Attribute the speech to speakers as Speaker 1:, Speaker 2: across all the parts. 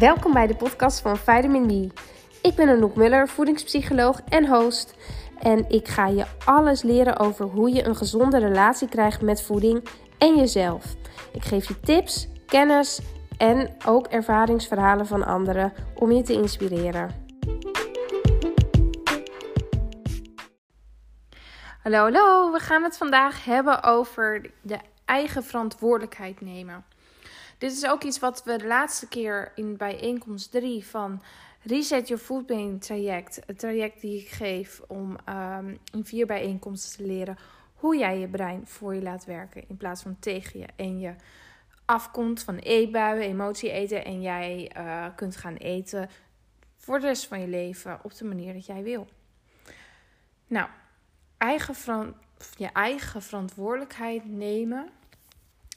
Speaker 1: Welkom bij de podcast van Vitamin B. Ik ben Anouk Muller, voedingspsycholoog en host. En ik ga je alles leren over hoe je een gezonde relatie krijgt met voeding en jezelf. Ik geef je tips, kennis en ook ervaringsverhalen van anderen om je te inspireren. Hallo, hallo. We gaan het vandaag hebben over de eigen verantwoordelijkheid nemen. Dit is ook iets wat we de laatste keer in bijeenkomst 3 van Reset Your Food Brain traject, het traject die ik geef om um, in vier bijeenkomsten te leren hoe jij je brein voor je laat werken in plaats van tegen je en je afkomt van eetbuien, emotie eten en jij uh, kunt gaan eten voor de rest van je leven op de manier dat jij wil. Nou, eigen je eigen verantwoordelijkheid nemen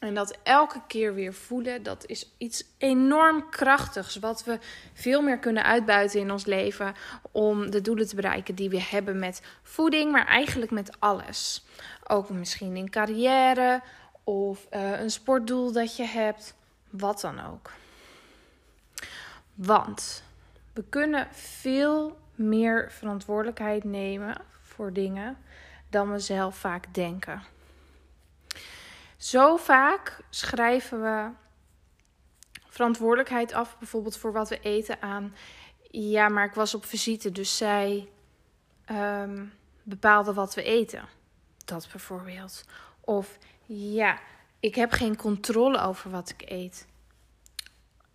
Speaker 1: en dat elke keer weer voelen, dat is iets enorm krachtigs. Wat we veel meer kunnen uitbuiten in ons leven. Om de doelen te bereiken die we hebben met voeding, maar eigenlijk met alles. Ook misschien in carrière of uh, een sportdoel dat je hebt. Wat dan ook. Want we kunnen veel meer verantwoordelijkheid nemen voor dingen dan we zelf vaak denken. Zo vaak schrijven we verantwoordelijkheid af, bijvoorbeeld voor wat we eten aan. Ja, maar ik was op visite, dus zij um, bepaalde wat we eten. Dat bijvoorbeeld. Of ja, ik heb geen controle over wat ik eet.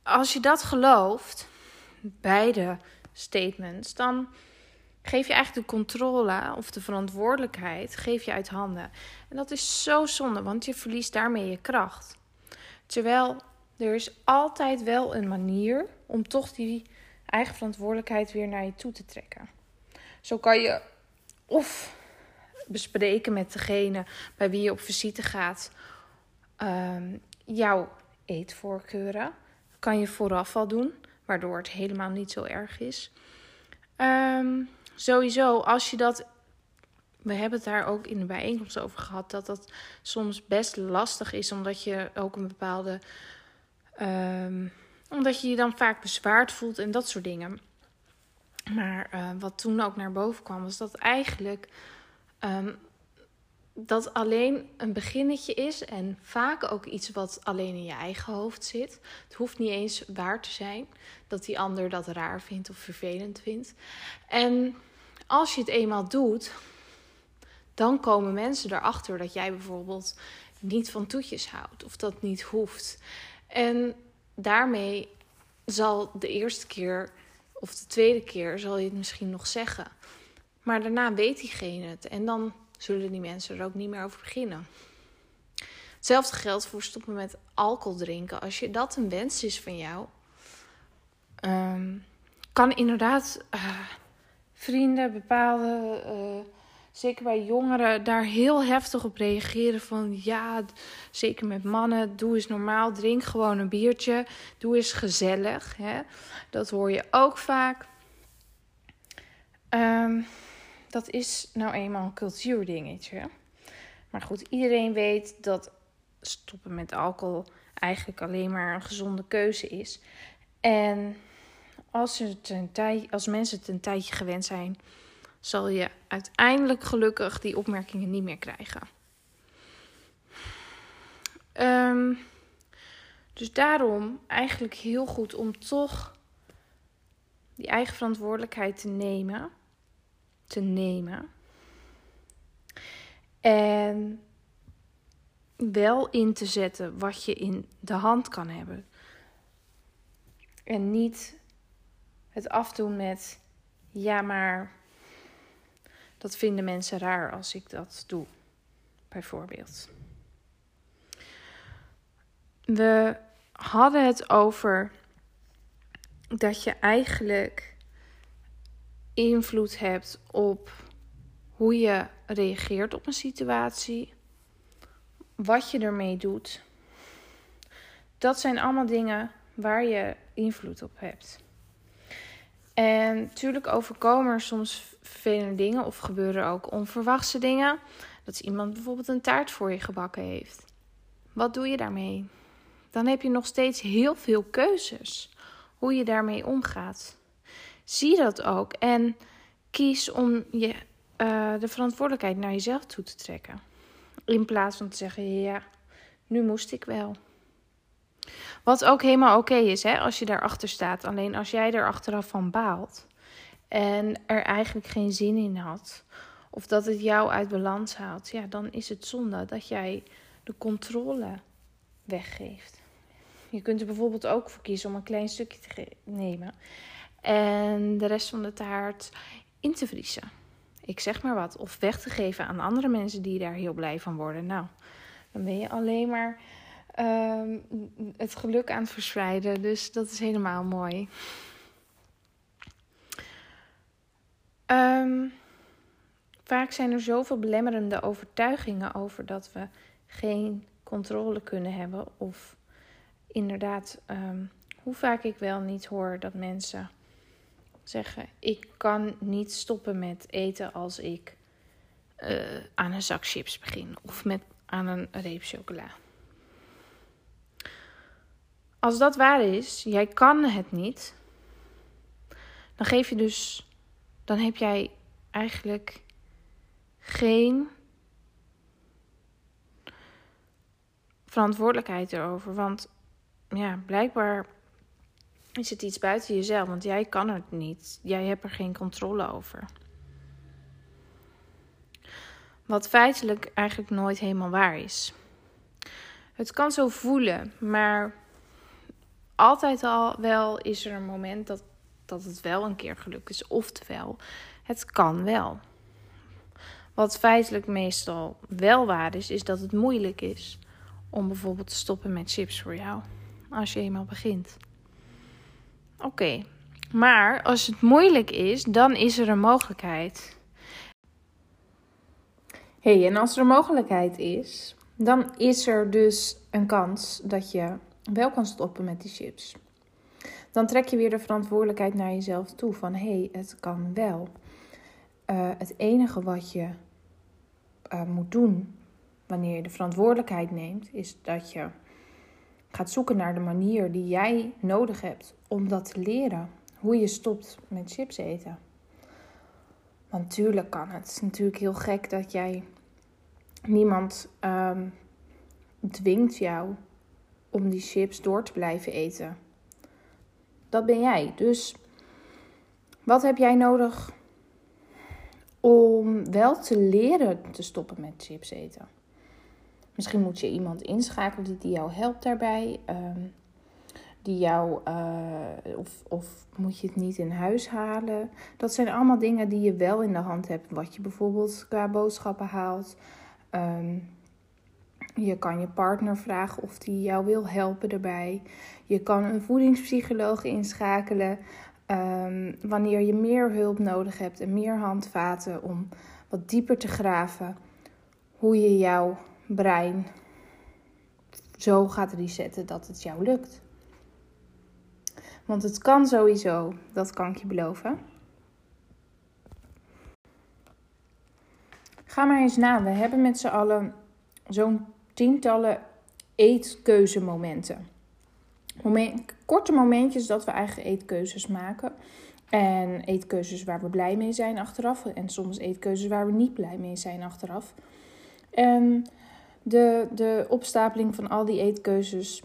Speaker 1: Als je dat gelooft, beide statements, dan geef je eigenlijk de controle of de verantwoordelijkheid geef je uit handen. En dat is zo zonde, want je verliest daarmee je kracht. Terwijl er is altijd wel een manier om toch die eigen verantwoordelijkheid weer naar je toe te trekken. Zo kan je of bespreken met degene bij wie je op visite gaat um, jouw eetvoorkeuren. Kan je vooraf al doen, waardoor het helemaal niet zo erg is. Um, sowieso, als je dat. We hebben het daar ook in de bijeenkomst over gehad. Dat dat soms best lastig is. Omdat je ook een bepaalde. Um, omdat je je dan vaak bezwaard voelt en dat soort dingen. Maar uh, wat toen ook naar boven kwam, was dat eigenlijk. Um, dat alleen een beginnetje is en vaak ook iets wat alleen in je eigen hoofd zit. Het hoeft niet eens waar te zijn dat die ander dat raar vindt of vervelend vindt. En als je het eenmaal doet, dan komen mensen erachter dat jij bijvoorbeeld niet van toetjes houdt of dat niet hoeft. En daarmee zal de eerste keer of de tweede keer zal je het misschien nog zeggen. Maar daarna weet diegene het en dan zullen die mensen er ook niet meer over beginnen. Hetzelfde geldt voor stoppen met alcohol drinken. Als je dat een wens is van jou, um, kan inderdaad uh, vrienden, bepaalde, uh, zeker bij jongeren, daar heel heftig op reageren. Van ja, zeker met mannen, doe eens normaal, drink gewoon een biertje, doe eens gezellig. Hè? Dat hoor je ook vaak. Um, dat is nou eenmaal een cultuurdingetje. Maar goed, iedereen weet dat stoppen met alcohol eigenlijk alleen maar een gezonde keuze is. En als, het een tij, als mensen het een tijdje gewend zijn, zal je uiteindelijk gelukkig die opmerkingen niet meer krijgen. Um, dus daarom eigenlijk heel goed om toch die eigen verantwoordelijkheid te nemen te nemen. En wel in te zetten wat je in de hand kan hebben. En niet het afdoen met ja, maar dat vinden mensen raar als ik dat doe, bijvoorbeeld. We hadden het over dat je eigenlijk invloed hebt op hoe je reageert op een situatie, wat je ermee doet. Dat zijn allemaal dingen waar je invloed op hebt. En natuurlijk overkomen er soms vele dingen of gebeuren ook onverwachte dingen. Dat iemand bijvoorbeeld een taart voor je gebakken heeft. Wat doe je daarmee? Dan heb je nog steeds heel veel keuzes hoe je daarmee omgaat. Zie dat ook en kies om je, uh, de verantwoordelijkheid naar jezelf toe te trekken. In plaats van te zeggen: ja, nu moest ik wel. Wat ook helemaal oké is, hè, als je daarachter staat. Alleen als jij er achteraf van baalt en er eigenlijk geen zin in had, of dat het jou uit balans haalt, ja, dan is het zonde dat jij de controle weggeeft. Je kunt er bijvoorbeeld ook voor kiezen om een klein stukje te nemen en de rest van de taart in te vriezen. Ik zeg maar wat. Of weg te geven aan andere mensen die daar heel blij van worden. Nou, dan ben je alleen maar Ehm, het geluk aan het verspreiden. Dus dat is helemaal mooi. Um, vaak zijn er zoveel belemmerende overtuigingen over dat we geen controle kunnen hebben. Of inderdaad, ehm, hoe vaak ik wel niet hoor dat mensen zeggen: Ik kan niet stoppen met eten als ik uh, aan een zak chips begin. Of met, aan een reep chocola. Als dat waar is, jij kan het niet, dan geef je dus, dan heb jij eigenlijk geen verantwoordelijkheid erover. Want ja, blijkbaar is het iets buiten jezelf, want jij kan het niet. Jij hebt er geen controle over. Wat feitelijk eigenlijk nooit helemaal waar is. Het kan zo voelen, maar altijd al wel is er een moment dat, dat het wel een keer gelukt is. Oftewel, het kan wel. Wat feitelijk meestal wel waar is, is dat het moeilijk is om bijvoorbeeld te stoppen met chips voor jou. Als je eenmaal begint. Oké, maar als het moeilijk is, dan is er een mogelijkheid. hey, en als er een mogelijkheid is, dan is er dus een kans dat je wel kan stoppen met die chips. Dan trek je weer de verantwoordelijkheid naar jezelf toe van hé, hey, het kan wel. Uh, het enige wat je uh, moet doen wanneer je de verantwoordelijkheid neemt, is dat je gaat zoeken naar de manier die jij nodig hebt om dat te leren. Hoe je stopt met chips eten. Want natuurlijk kan het. Het is natuurlijk heel gek dat jij niemand um, dwingt jou om die chips door te blijven eten. Dat ben jij. Dus wat heb jij nodig om wel te leren te stoppen met chips eten? Misschien moet je iemand inschakelen die jou helpt daarbij. Ehm, die jou, uh, of, of moet je het niet in huis halen? Dat zijn allemaal dingen die je wel in de hand hebt. Wat je bijvoorbeeld qua boodschappen haalt. Um, je kan je partner vragen of die jou wil helpen erbij. Je kan een voedingspsycholoog inschakelen um, wanneer je meer hulp nodig hebt en meer handvaten om wat dieper te graven. Hoe je jouw brein zo gaat resetten dat het jou lukt. Want het kan sowieso, dat kan ik je beloven. Ga maar eens na. We hebben met z'n allen zo'n tientallen eetkeuzemomenten. Moment, korte momentjes dat we eigen eetkeuzes maken. En eetkeuzes waar we blij mee zijn achteraf. En soms eetkeuzes waar we niet blij mee zijn achteraf. En de, de opstapeling van al die eetkeuzes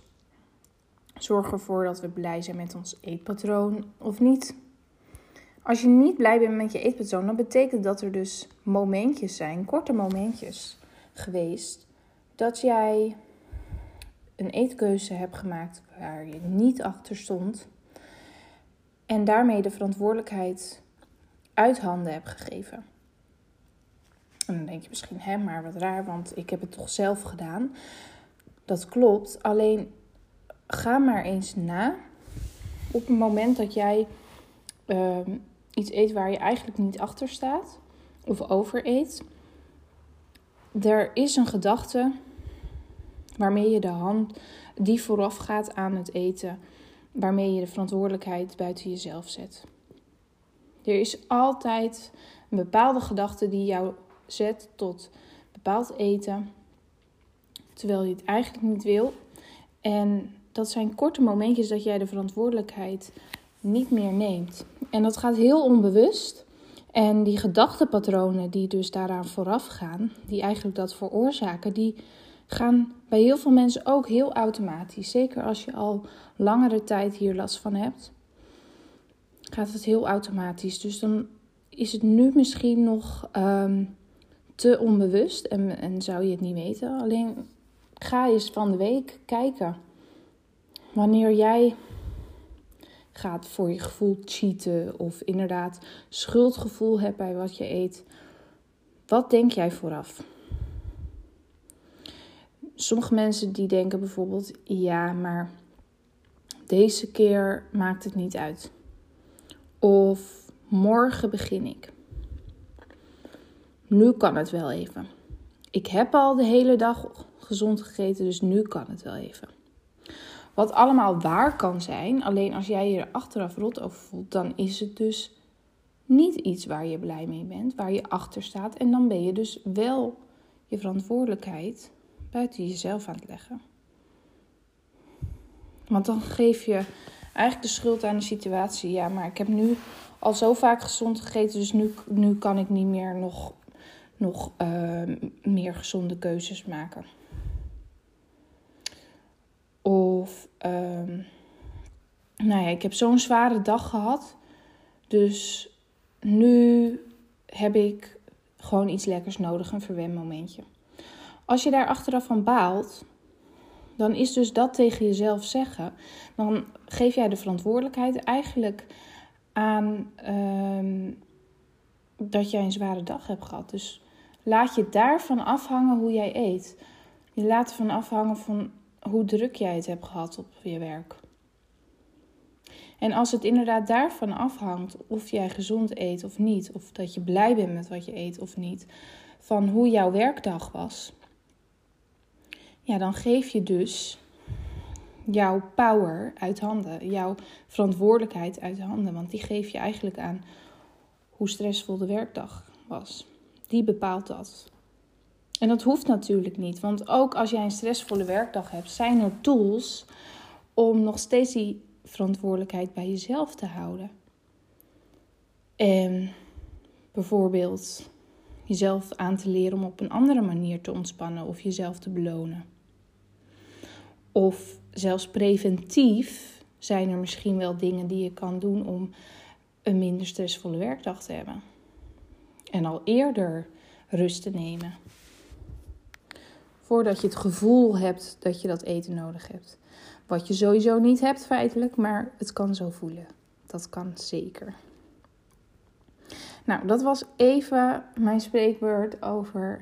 Speaker 1: zorgt ervoor dat we blij zijn met ons eetpatroon of niet. Als je niet blij bent met je eetpatroon, dan betekent dat er dus momentjes zijn, korte momentjes geweest, dat jij een eetkeuze hebt gemaakt waar je niet achter stond en daarmee de verantwoordelijkheid uit handen hebt gegeven. En dan denk je misschien, hè, maar wat raar, want ik heb het toch zelf gedaan. Dat klopt, alleen ga maar eens na op het moment dat jij uh, iets eet waar je eigenlijk niet achter staat of over eet er is een gedachte waarmee je de hand die vooraf gaat aan het eten, waarmee je de verantwoordelijkheid buiten jezelf zet. Er is altijd een bepaalde gedachte die jou zet tot bepaald eten, terwijl je het eigenlijk niet wil. En dat zijn korte momentjes dat jij de verantwoordelijkheid niet meer neemt. En dat gaat heel onbewust. En die gedachtepatronen die dus daaraan vooraf gaan, die eigenlijk dat veroorzaken, die gaan bij heel veel mensen ook heel automatisch. Zeker als je al langere tijd hier last van hebt, gaat het heel automatisch. Dus dan is het nu misschien nog ehm, te onbewust en, en zou je het niet weten. Alleen ga eens van de week kijken. Wanneer jij gaat voor je gevoel cheaten of inderdaad schuldgevoel hebt bij wat je eet, wat denk jij vooraf? Sommige mensen die denken bijvoorbeeld, ja, maar deze keer maakt het niet uit. Of morgen begin ik. Nu kan het wel even. Ik heb al de hele dag gezond gegeten, dus nu kan het wel even. Wat allemaal waar kan zijn, alleen als jij je er achteraf rot over voelt, dan is het dus niet iets waar je blij mee bent, waar je achter staat. En dan ben je dus wel je verantwoordelijkheid buiten jezelf aan het leggen. Want dan geef je eigenlijk de schuld aan de situatie. Ja, maar ik heb nu al zo vaak gezond gegeten, dus nu, nu kan ik niet meer nog, nog uh, meer gezonde keuzes maken. Of, um, nou ja, ik heb zo'n zware dag gehad. Dus nu heb ik gewoon iets lekkers nodig, een verwenmomentje. Als je daar achteraf van baalt, dan is dus dat tegen jezelf zeggen. Dan geef jij de verantwoordelijkheid eigenlijk aan um, dat jij een zware dag hebt gehad. Dus laat je daarvan afhangen hoe jij eet. Je laat ervan afhangen van hoe druk jij het hebt gehad op je werk. En als het inderdaad daarvan afhangt of jij gezond eet of niet, of dat je blij bent met wat je eet of niet, van hoe jouw werkdag was, ja, dan geef je dus jouw power uit handen, jouw verantwoordelijkheid uit handen, want die geef je eigenlijk aan hoe stressvol de werkdag was. Die bepaalt dat. En dat hoeft natuurlijk niet, want ook als jij een stressvolle werkdag hebt, zijn er tools om nog steeds die verantwoordelijkheid bij jezelf te houden. En bijvoorbeeld jezelf aan te leren om op een andere manier te ontspannen of jezelf te belonen. Of zelfs preventief zijn er misschien wel dingen die je kan doen om een minder stressvolle werkdag te hebben. En al eerder rust te nemen. Voordat je het gevoel hebt dat je dat eten nodig hebt. Wat je sowieso niet hebt feitelijk, maar het kan zo voelen. Dat kan zeker. Nou, dat was even mijn spreekbeurt over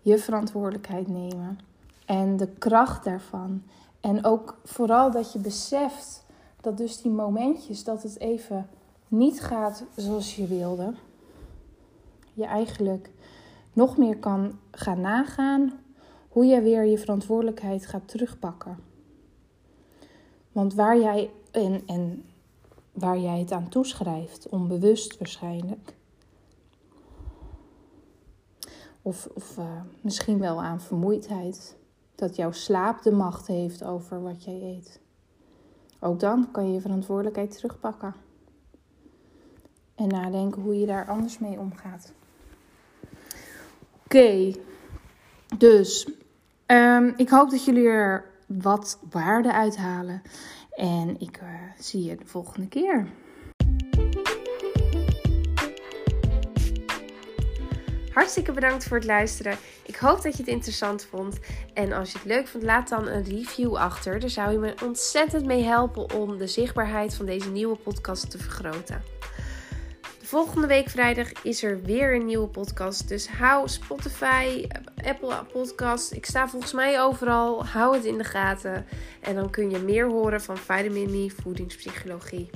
Speaker 1: je verantwoordelijkheid nemen en de kracht daarvan. En ook vooral dat je beseft dat dus die momentjes dat het even niet gaat zoals je wilde, je eigenlijk nog meer kan gaan nagaan hoe je weer je verantwoordelijkheid gaat terugpakken. Want waar jij, en, en waar jij het aan toeschrijft, onbewust waarschijnlijk, of, of uh, misschien wel aan vermoeidheid, dat jouw slaap de macht heeft over wat jij eet. Ook dan kan je je verantwoordelijkheid terugpakken. En nadenken hoe je daar anders mee omgaat. Oké, dus um, ik hoop dat jullie er wat waarde uithalen. En ik uh, zie je de volgende keer. Hartstikke bedankt voor het luisteren. Ik hoop dat je het interessant vond. En als je het leuk vond, laat dan een review achter. Daar zou je me ontzettend mee helpen om de zichtbaarheid van deze nieuwe podcast te vergroten. De volgende week vrijdag is er weer een nieuwe podcast. Dus hou Spotify, Apple Podcast. Ik sta volgens mij overal. Hou het in de gaten. En dan kun je meer horen van Vitamin Me Voedingspsychologie.